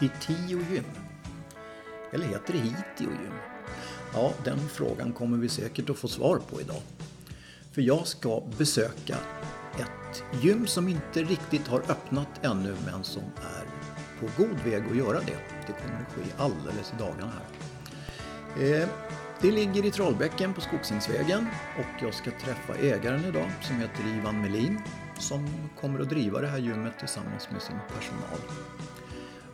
Hitiogym. Eller heter det Hitio Gym? Ja, den frågan kommer vi säkert att få svar på idag. För jag ska besöka ett gym som inte riktigt har öppnat ännu men som är på god väg att göra det. Det kommer att ske alldeles i dagarna här. Eh, det ligger i Trollbäcken på Skogsingsvägen och jag ska träffa ägaren idag som heter Ivan Melin som kommer att driva det här gymmet tillsammans med sin personal.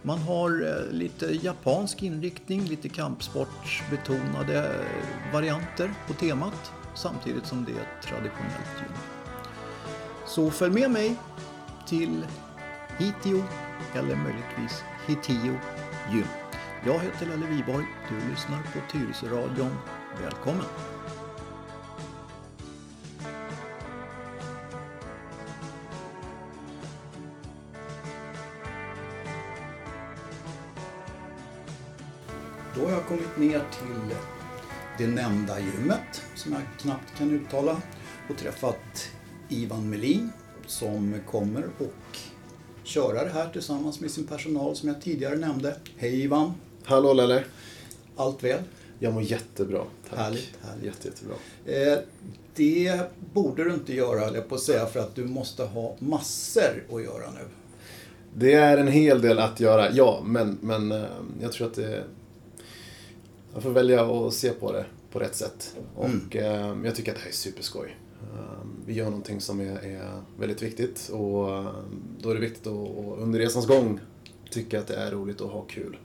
Man har eh, lite japansk inriktning, lite kampsportsbetonade eh, varianter på temat samtidigt som det är ett traditionellt gym. Så följ med mig till Hitio eller möjligtvis Hitio gym. Jag heter Lelle Wiborg, du lyssnar på Tyresöradion. Välkommen! Då har jag kommit ner till det nämnda gymmet som jag knappt kan uttala och träffat Ivan Melin som kommer och köra det här tillsammans med sin personal som jag tidigare nämnde. Hej Ivan! Hallå Lelle! Allt väl? Jag mår jättebra, tack. Härligt, härligt. Jätte, jättebra. Eh, det borde du inte göra, höll jag på att säga, för att du måste ha massor att göra nu. Det är en hel del att göra, ja, men, men eh, jag tror att det... Jag får välja att se på det på rätt sätt. Och eh, jag tycker att det här är superskoj. Eh, Vi gör någonting som är, är väldigt viktigt och eh, då är det viktigt att under resans gång tycka att det är roligt och ha kul.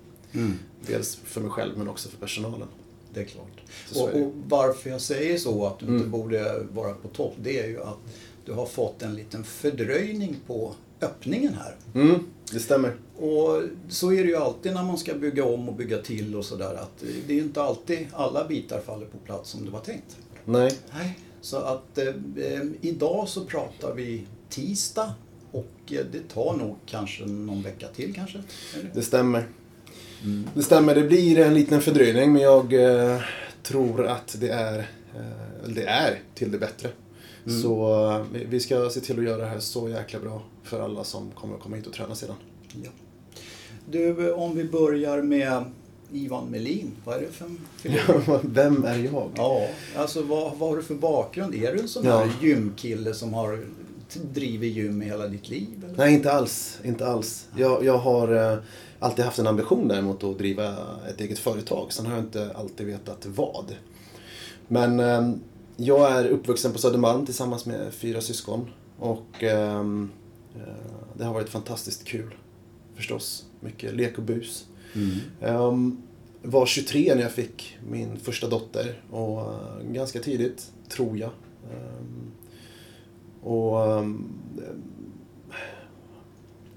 Dels för mig själv men också för personalen. Det är klart. Och, och varför jag säger så, att du inte Mm. borde vara på topp, det är ju att du har fått en liten fördröjning på öppningen här. Mm, det stämmer. Och så är det ju alltid när man ska bygga om och bygga till och sådär att det är ju inte alltid alla bitar faller på plats som det var tänkt. Nej, Nej. Så att eh, idag så pratar vi tisdag och eh, det tar nog kanske någon vecka till kanske. Eller? Det stämmer. Det stämmer, det blir en liten fördröjning men jag eh, tror att det är, eh, det är till det bättre. Så eh, vi- ska se till att göra det här så jäkla bra för alla som kommer att komma hit och träna sedan. Ja. Du, om vi börjar med Ivan Melin. Vad är det för en figur? Vem är jag? Ja, alltså vad, vad har du för bakgrund? Är du en sån Ja. här gymkille som har drivit gym i hela ditt liv? Eller? Nej, inte alls. Inte alls. Jag, jag har eh, alltid haft en ambition däremot att driva ett eget företag. Sen har jag inte alltid vetat vad. Men eh, jag är uppvuxen på Södermalm tillsammans med fyra syskon. Och ehm, eh, det har varit fantastiskt kul. Förstås. Mycket lek och bus. Ehm, var 23 när jag fick min första dotter. Och eh, ganska tidigt, tror jag. Ehm, och ehm,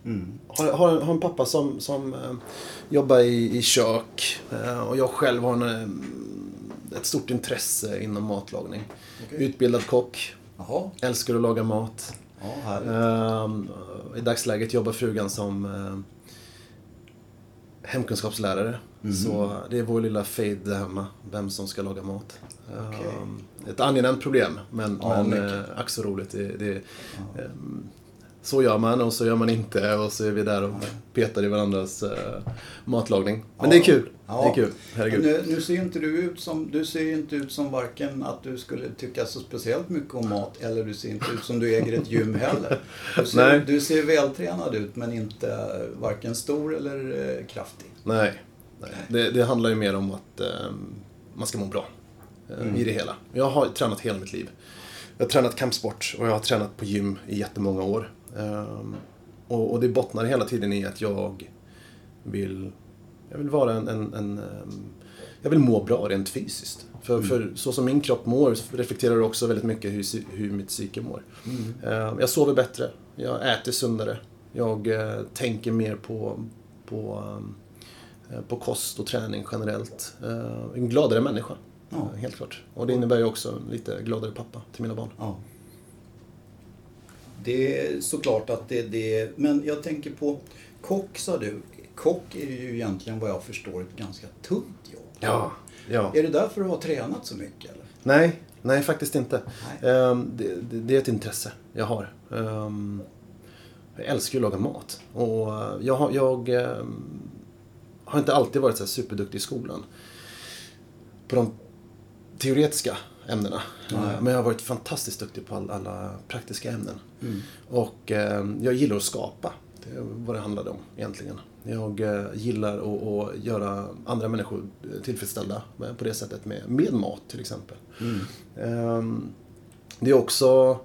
Mm. har, har, har en pappa som, som eh, jobbar i, i kök eh, och jag själv har en, ett stort intresse inom matlagning. Okej. Utbildad kock, Jaha, älskar att laga mat. ja. Ehm, I dagsläget jobbar frugan som eh, hemkunskapslärare. Så det är vår lilla fade där hemma, vem som ska laga mat. Okej. Ehm, ett angenämt problem, men, Ja, men eh, ack så roligt. Det, det, ehm, så gör man och så gör man inte och så är vi där och petar i varandras eh, matlagning. Men Ja. det är kul. Ja. Det är kul. Herregud. Nu, nu ser inte du ut som, du ser inte ut som varken att du skulle tycka så speciellt mycket om mat eller du ser inte ut som du äger ett gym heller. Du ser, Nej. du ser vältränad ut men inte varken stor eller eh, kraftig. Nej. Nej. Det, det handlar ju mer om att eh, man ska må bra eh, i det hela. Jag har tränat hela mitt liv. Jag har tränat kampsport och jag har tränat på gym i jättemånga år. Ehm, och, och det bottnar hela tiden i att jag vill, jag vill vara en, en, en ehm, jag vill må bra rent fysiskt. För, för så som min kropp mår reflekterar det också väldigt mycket hur, hur mitt psyke mår. Ehm, jag sover bättre, jag äter sundare, jag eh, tänker mer på, på eh, på kost och träning generellt. En gladare människa, Ja. eh, helt klart. Och det innebär ju också en lite gladare pappa till mina barn. Ja. Det är såklart att det är det, men jag tänker på kock sa du. Kock är ju egentligen vad jag förstår ett ganska tungt jobb. Ja, ja. Är det därför du har tränat så mycket eller? Nej, nej faktiskt inte. Nej. Ehm, Det, är ett intresse jag har. Ehm, Jag älskar ju att laga mat. Och eh, jag, har- jag, ehm, har inte alltid varit så superduktig i skolan. På de teoretiska ämnena. Nej. Men jag har varit fantastiskt duktig på all, alla praktiska ämnen. Mm. Och eh, jag gillar att skapa. Det är vad det handlade om egentligen. Jag eh, gillar att, att göra andra människor tillfredsställda eh, på det sättet med, med mat till exempel. Mm. Ehm, det är också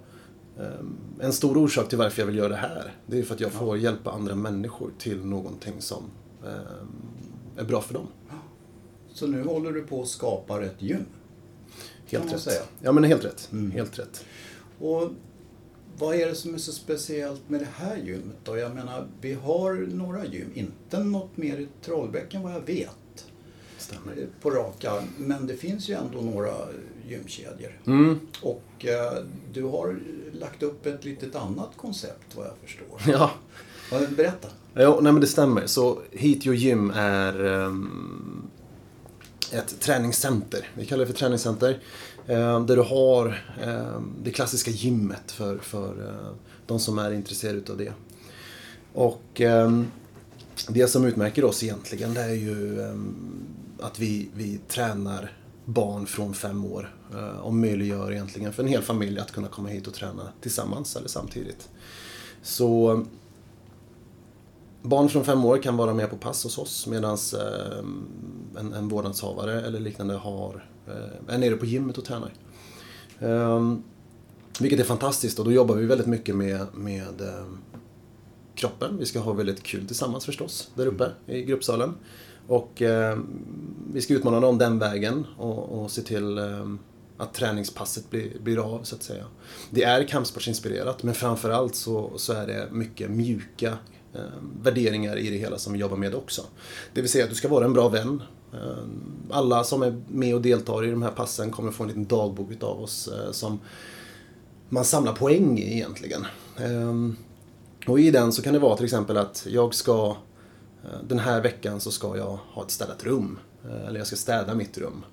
ehm, en stor orsak till varför jag vill göra det här. Det är för att jag får hjälpa andra människor till någonting som ehm, är bra för dem. Så nu håller du på att skapa ett gym. Helt rätt. säga. Ja men helt rätt. Mm. Helt rätt. Och vad är det som är så speciellt med det här gymmet då? Jag menar, vi har några gym, inte något mer i Trollbäcken vad jag vet. Stämmer. På rak arm. Men det finns ju ändå några gymkedjor. Mm. Och eh, du har lagt upp ett litet annat koncept vad jag förstår. Ja. Ja, Berätta. Jo, nej men det stämmer. Så Heat Your Gym är ehm, ett träningscenter. Vi kallar det för träningscenter. Eh, där du har eh, det klassiska gymmet för, för eh, de som är intresserade av det. Och det som utmärker oss egentligen det är ju att vi, vi tränar barn från fem år och möjliggör egentligen för en hel familj att kunna komma hit och träna tillsammans eller samtidigt. Så Barn från fem år kan vara med på pass hos oss medan eh, en, en vårdnadshavare eller liknande har, eh, är nere på gymmet och tränar. Ehm, vilket är fantastiskt och då jobbar vi väldigt mycket med, med eh, kroppen. Vi ska ha väldigt kul tillsammans förstås, där uppe i gruppsalen. Och eh, vi ska utmana dem den vägen och, och se till eh, att träningspasset blir, blir av, så att säga. Det är kampsportsinspirerat, men framförallt så, så är det mycket mjuka eh, värderingar i det hela som vi jobbar med också. Det vill säga att du ska vara en bra vän. Eh, alla som är med och deltar i de här passen kommer få en liten dagbok utav oss eh, som man samlar poäng i egentligen. Ehm, och i den så kan det vara till exempel att jag ska eh, den här veckan så ska jag ha ett städat rum. Eh, Eller jag ska städa mitt rum.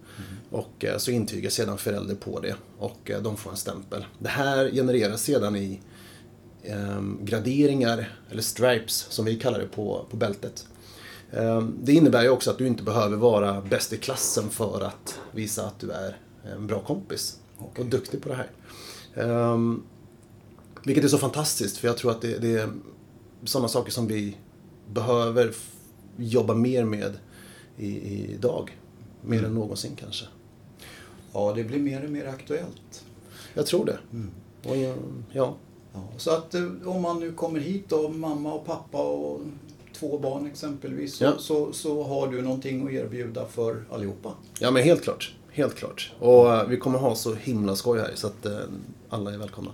Och eh, så intygar sedan förälder på det och eh, de får en stämpel. Det här genereras sedan i graderingar, eller stripes som vi kallar det på, på bältet. Ehm, Det innebär ju också att du inte behöver vara bäst i klassen för att visa att du är en bra kompis Okej. och duktig på det här. Ehm, vilket är så fantastiskt för jag tror att det, det är sådana saker som vi behöver jobba mer med i, idag. Mer än någonsin kanske. Ja, det blir mer och mer aktuellt. Jag tror det. Och, eh, ja. Ja, så att eh, om man nu kommer hit då, mamma och pappa och två barn exempelvis, så, Ja. så, så har du någonting att erbjuda för allihopa. ja, men helt klart. Helt klart. Och eh, vi kommer ha så himla skoj här så att eh, alla är välkomna.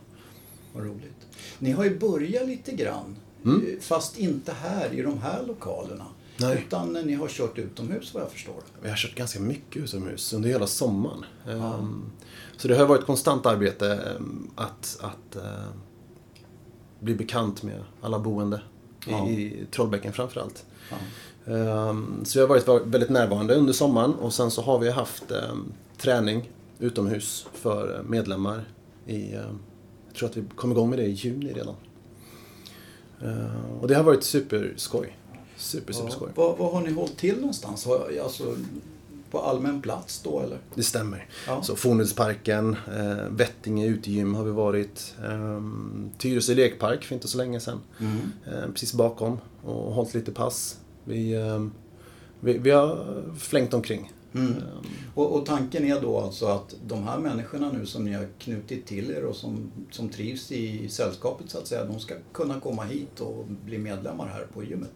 Vad roligt. Ni har ju börjat lite grann, Mm. fast inte här i de här lokalerna. Nej. Utan ni har kört utomhus vad jag förstår. Vi har kört ganska mycket utomhus under hela sommaren. Ehm, Så det har varit konstant arbete ehm, att, att bli bekant med alla boende Ja. i, i Trollbäcken framförallt. Ja. Ehm, Så vi har varit väldigt närvarande under sommaren och sen så har vi haft ehm, träning utomhus för medlemmar i, ehm, jag tror att vi kom igång med det i juni redan. Och det har varit superskoj. Super, superskoj. Ja, vad, vad har ni hållit till någonstans? Alltså, på allmän plats då eller? Det stämmer. Ja. Så Fornhusparken, eh, Vettinge utegym har vi varit. Eh, Tyresö lekpark för inte så länge sedan. Eh, precis bakom och hållit lite pass. Vi, eh, vi, vi har flängt omkring. Mm. Eh, Och, och tanken är då alltså att de här människorna nu som ni har knutit till er och som, som trivs i sällskapet så att säga, de ska kunna komma hit och bli medlemmar här på gymmet.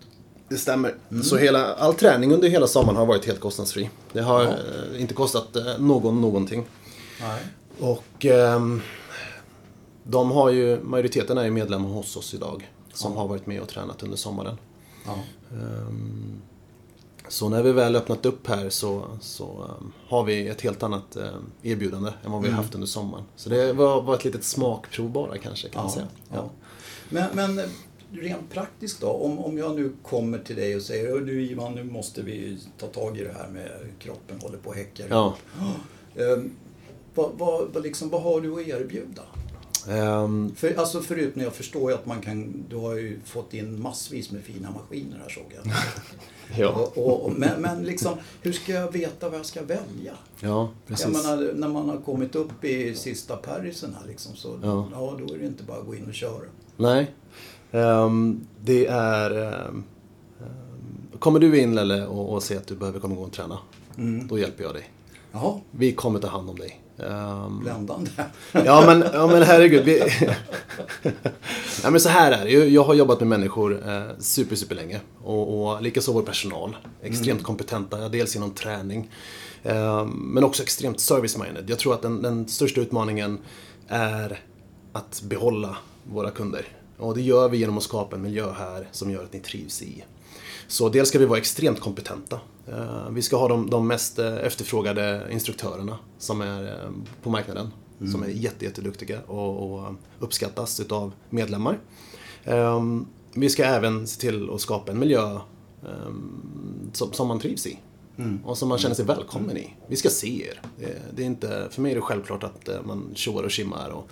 Det stämmer. Så hela, all träning under hela sommaren har varit helt kostnadsfri. Det har Ja. eh, inte kostat eh, någon någonting. Nej. Och ehm, de har ju, majoriteten är ju medlemmar hos oss idag. Som Ja. har varit med och tränat under sommaren. Ja. Ehm, Så när vi väl öppnat upp här så, så ehm, har vi ett helt annat ehm, erbjudande än vad vi har haft under sommaren. Så det var, var ett litet smakprov bara kanske kan man säga. Men, men eh, rent praktiskt då, om, om jag nu kommer till dig och säger "Hör du Ivan, nu måste vi ta tag i det här med kroppen håller på och häckar. Ja. Ehm, vad, vad, vad, liksom, vad har du att erbjuda? Ehm, För, alltså förutom, jag förstår ju att man kan, du har ju fått in massvis med fina maskiner här såg jag. ja, och, och, men, men liksom, hur ska jag veta vad jag ska välja? ja, precis. Jag menar, när man har kommit upp i sista parisen här liksom, så Ja. ja. då är det inte bara att gå in och köra. Nej. Ehm, det är... ehm, ehm, kommer du in eller och, och säger att du behöver komma igång och träna, då hjälper jag dig. Jaha, Vi kommer ta hand om dig. Ehm, bländande. Ja men, ja, men herregud. Vi... ja, men så här är det ju. Jag har jobbat med människor eh, super, super länge. Och, och likaså vår personal. Extremt kompetenta, dels genom träning. Eh, men också extremt service-minded. Jag tror att den, den största utmaningen är att behålla våra kunder. Och det gör vi genom att skapa en miljö här som gör att ni trivs i. Så dels ska vi vara extremt kompetenta. Eh, Vi ska ha de, de mest eh, efterfrågade instruktörerna som är eh, på marknaden. Som är jätte, jätteduktiga och, och uppskattas utav medlemmar. Ehm, Vi ska även se till att skapa en miljö ehm, som, som man trivs i. Och som man känner sig välkommen i. Vi ska se er. Det, det är inte, för mig är det självklart att eh, man tjoar och tjimmar och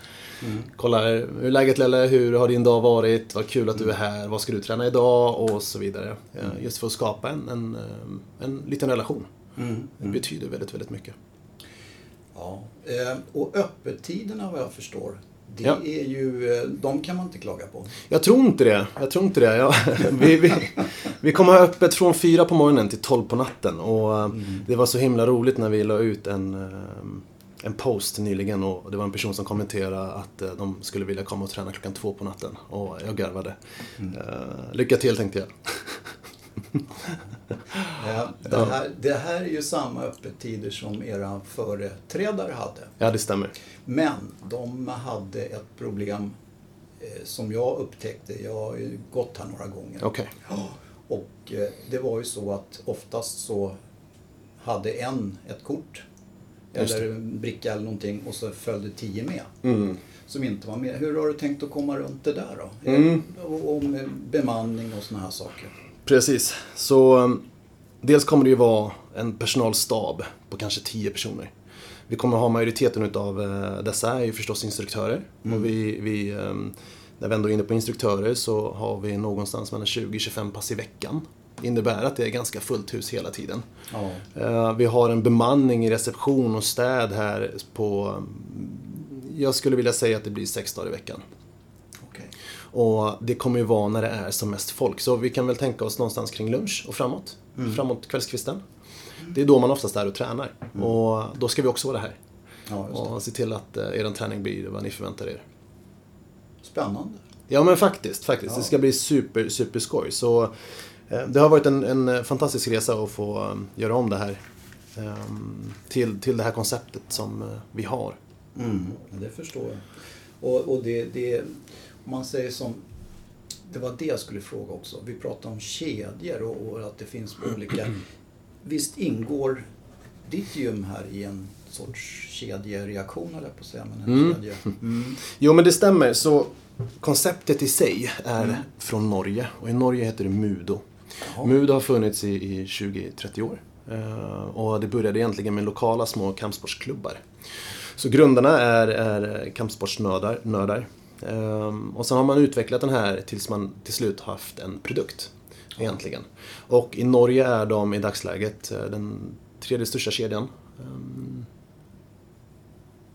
kollar hur är läget Lelle, hur har din dag varit, vad kul att du är här, vad ska du träna idag och så vidare. Eh, Just för att skapa en, en, eh, en liten relation. Det betyder väldigt, väldigt mycket. Ja. Och öppettiderna vad jag förstår, det Ja. är ju, eh, de kan man inte klaga på. Jag tror inte det. Jag tror inte det. Ja, vi, vi, vi kommer ha öppet från fyra på morgonen till 12 på natten. Och eh, det var så himla roligt när vi la ut en, eh, en post nyligen och det var en person som kommenterade att de skulle vilja komma och träna klockan två på natten. Och jag garvade. Eh, Lycka till tänkte jag. Ja, det, här, det här är ju samma öppettider som era företrädare hade. Ja, det stämmer. Men de hade ett problem eh, som jag upptäckte. Jag har ju gått här några gånger. Ja, Och eh, det var ju så att oftast så hade en ett kort eller en bricka eller någonting och så följde tio med. Mm. Som inte var med. Hur har du tänkt att komma runt det där då? Mm. Och, och med bemanning och såna här saker. Precis. Så um, dels kommer det ju vara en personalstab på kanske 10 personer. Vi kommer ha majoriteten utav uh, dessa är ju förstås instruktörer. Och vi, vi, um, när vi ändå är inne på instruktörer så har vi någonstans mellan 20-25 pass i veckan. Det innebär att det är ganska fullt hus hela tiden. Ja. Eh, Vi har en bemanning i reception och städ här på, um, jag skulle vilja säga att det blir sex dagar i veckan. Okej. Och det kommer ju vara när det är som mest folk. Så vi kan väl tänka oss någonstans kring lunch och framåt. Framåt kvällskvisten. Det är då man oftast är och tränar. Och då ska vi också vara här. Ja. Och se till att eh, er träning blir vad ni förväntar er. Spännande. Ja men faktiskt, faktiskt. Ja. Det ska bli super, super skoj. Så eh, det har varit en, en fantastisk resa att få eh, göra om det här. eh, Till, till det här konceptet som vi har. Mm, det förstår jag. Och, och det, det, man säger som, det var det jag skulle fråga också. Vi pratade om kedjor och, och att det finns olika. Visst ingår ditt gym här i en sorts kedjereaktion, eller på att säga. Men en Mm. Mm. Jo men det stämmer. Så konceptet i sig är från Norge. Och i Norge heter det Mudo. Jaha. Mudo har funnits i, i 20-30 år. Eh, och det började egentligen med lokala små kampsportsklubbar. Så grundarna är, är kampsportsnördar. Ehm, och sen har man utvecklat den här tills man till slut haft en produkt. Egentligen. Och i Norge är de i dagsläget eh, den tredje största kedjan. Ehm,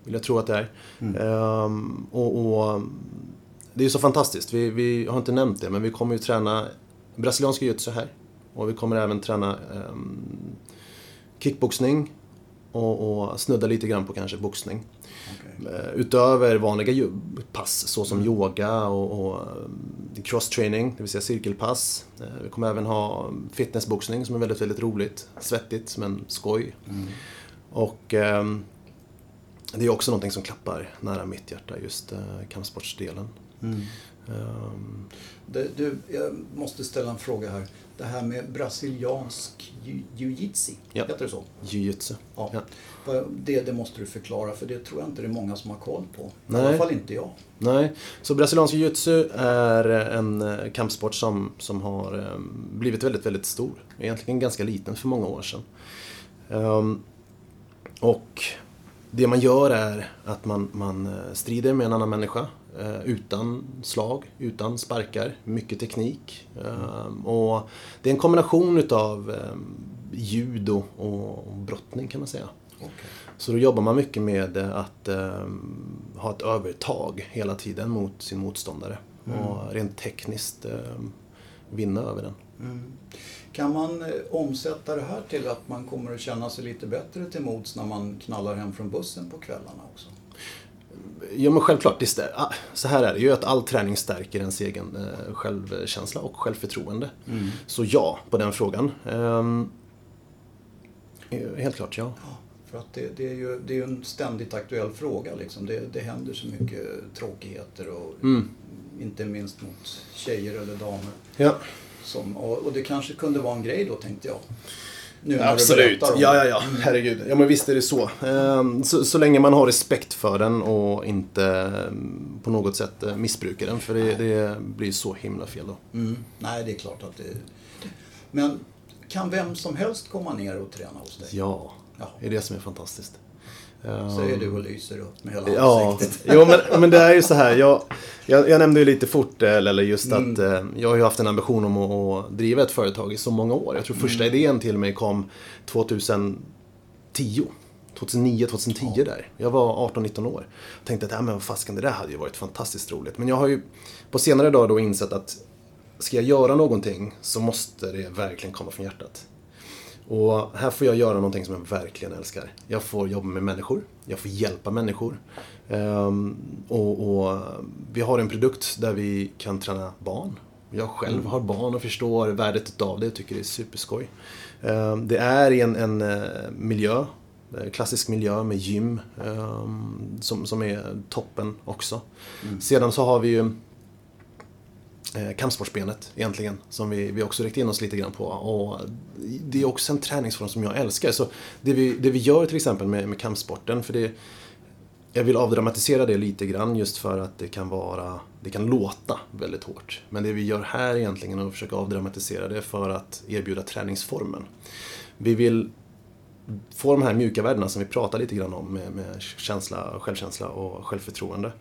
vill jag tro att det är. Ehm, och, och det är så fantastiskt. Vi, vi har inte nämnt det, men vi kommer ju träna brasiliansk jiu-jitsu här. Och vi kommer även träna kickboxning och, och snudda lite grann på kanske boxning. Okej. Eh, Utöver vanliga pass såsom yoga och, och eh, cross-training, det vill säga cirkelpass. Eh, Vi kommer även ha fitnessboxning som är väldigt, väldigt roligt. Svettigt men skoj. Och ehm, det är också någonting som klappar nära mitt hjärta, just eh, kampsportsdelen. Mm. Ehm, Det, du, jag måste ställa en fråga här. Det här med brasiliansk jiu-jitsu, Ja. heter det så? Jiu-jitsu. Ja. Ja. Det, det måste du förklara, för det tror jag inte det är många som har koll på. I Nej. alla fall inte jag. Nej, så brasiliansk jiu-jitsu är en eh, kampsport som, som har eh, blivit väldigt, väldigt stor. Egentligen ganska liten för många år sedan. Ehm, och det man gör är att man, man eh, strider med en annan människa eh, utan slag, utan sparkar, mycket teknik. Mm. Och det är en kombination utav judo och brottning kan man säga. Okay. Så då jobbar man mycket med att um, ha ett övertag hela tiden mot sin motståndare. Mm. Och rent tekniskt vinna över den. Mm. Kan man eh, omsätta det här till att man kommer att känna sig lite bättre till mods när man knallar hem från bussen på kvällarna också? Ja men självklart, ah, så här är det ju att all träning stärker ens egen eh, självkänsla och självförtroende. Mm. Så ja, på den frågan. Ehm, helt klart, ja. ja för att det, det, är ju det är en ständigt aktuell fråga. Liksom. Det, det händer så mycket tråkigheter och mm. inte minst mot tjejer eller damer. Ja. Som, och, det kanske kunde vara en grej då tänkte jag. Nu Absolut. Ja, ja, ja. Mm. Herregud. Ja, men visst är det så. Ehm, så. Så länge man har respekt för den och inte ehm, på något sätt eh, missbrukar den. För det, det blir så himla fel då. Mm. Nej, det är klart att det... Men kan vem som helst komma ner och träna hos dig? Ja, det är det som är fantastiskt. Säger du och lyser upp med hela ja, ansiktet. jo, men, men det är ju så här. Jag, jag, jag nämnde ju lite fort, eh, eller just mm. att eh, jag har ju haft en ambition om att, att, driva ett företag i så många år. Jag tror första mm. idén till mig kom 2010. 2009, 2010 ja. där. Jag var 18-19 år. Jag tänkte att, ja men vad fasken, det där hade ju varit fantastiskt roligt. Men jag har ju på senare dagar då insett att ska jag göra någonting så måste det verkligen komma från hjärtat. Och här får jag göra någonting som jag verkligen älskar. Jag får jobba med människor, jag får hjälpa människor. Um, och, och, vi har en produkt där vi kan träna barn. Jag själv har barn och förstår värdet utav det och tycker det är superskoj. Um, det är i en, en uh, miljö, eh, klassisk miljö med gym, um, som, som är toppen också. Mm. Sedan så har vi ju eh, Eh, kampsportsbenet egentligen. Som vi, vi också riktat in oss lite grann på. Och det är också en träningsform som jag älskar. Så det vi, det vi gör till exempel med, med kampsporten, för det jag vill avdramatisera det lite grann just för att det kan vara, det kan låta väldigt hårt. Men det vi gör här egentligen är att försöka avdramatisera det för att erbjuda träningsformen. Vi vill få de här mjuka värdena som vi pratar lite grann om med, med känsla, självkänsla och självförtroende.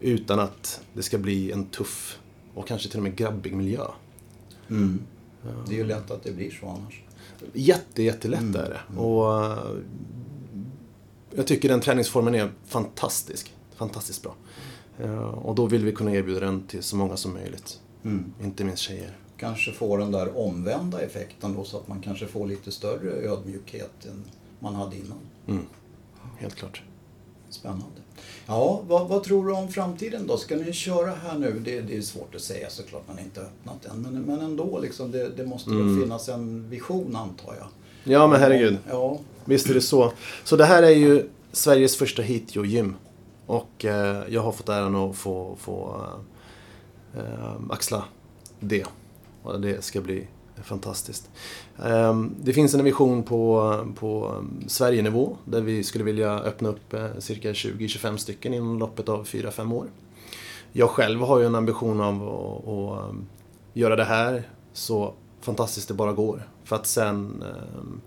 Utan att det ska bli en tuff och kanske till och med grabbig miljö. Mm. Det är ju lätt att det blir så annars. Jätte, jättelätt mm. är det. Mm. Och eh, jag tycker den träningsformen är fantastisk. Fantastiskt bra. Uh, och då vill vi kunna erbjuda den till så många som möjligt. Mm. Inte minst tjejer. Kanske få den där omvända effekten då så att man kanske får lite större ödmjukhet än man hade innan. Mm. Helt klart. Spännande. Ja, vad, vad, tror du om framtiden då? Ska ni köra här nu? Det, det är svårt att säga såklart, man har inte öppnat än. Men, men ändå, liksom, det, det måste mm. väl finnas en vision antar jag. Ja, men herregud. Ja. Visst är det så. Så det här är ju Sveriges första Hitio-gym. Och eh, jag har fått äran att få, få eh, axla det. Och det ska bli fantastiskt. Ehm, det finns en vision på, på Sverigenivå där vi skulle vilja öppna upp eh, cirka 20-25 stycken inom loppet av 4-5 år. Jag själv har ju en ambition av att, att ehm, göra det här så fantastiskt det bara går. För att sen ehm,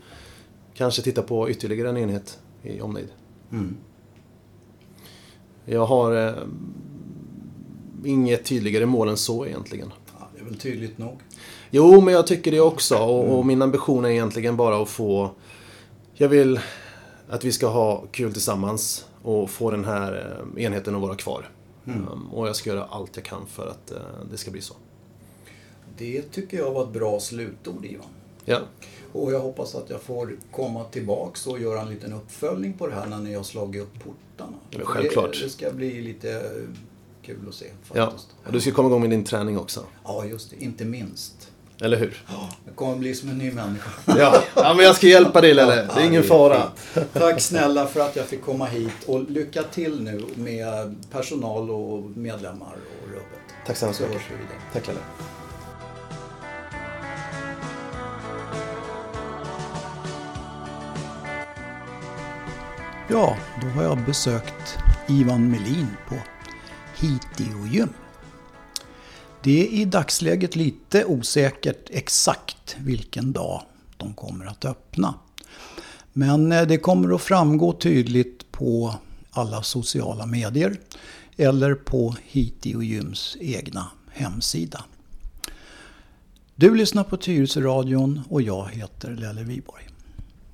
kanske titta på ytterligare en enhet i omnejd. Mm. Jag har eh, inget tydligare mål än så egentligen. Väl tydligt nog. Jo, men jag tycker det också. Och, och, mm. min ambition är egentligen bara att få... Jag vill att vi ska ha kul tillsammans och få den här eh, enheten att vara kvar. Mm. Um, och jag ska göra allt jag kan för att uh, det ska bli så. Det tycker jag var ett bra slutord, Ivan. Ja. Och jag hoppas att jag får komma tillbaks och göra en liten uppföljning på det här när ni har slagit upp portarna. Ja, självklart. Det, det ska bli lite kul att se. Faktiskt. Ja, och du ska komma igång med din träning också. Ja, just det. Inte minst. Eller hur? Jag kommer bli som en ny människa. Ja, ja men jag ska hjälpa dig Lelle. Det är ingen fara. Tack snälla för att jag fick komma hit och lycka till nu med personal och medlemmar och rubbet. Tack så hemskt mycket. Tack Lelle. Ja, då har jag besökt Ivan Melin på Hitio Gym. Det är i dagsläget lite osäkert exakt vilken dag de kommer att öppna. Men eh, det kommer att framgå tydligt på alla sociala medier eller på Hiti och Gyms egna hemsida. Du lyssnar på Tyresöradion och jag heter Lelle Viborg.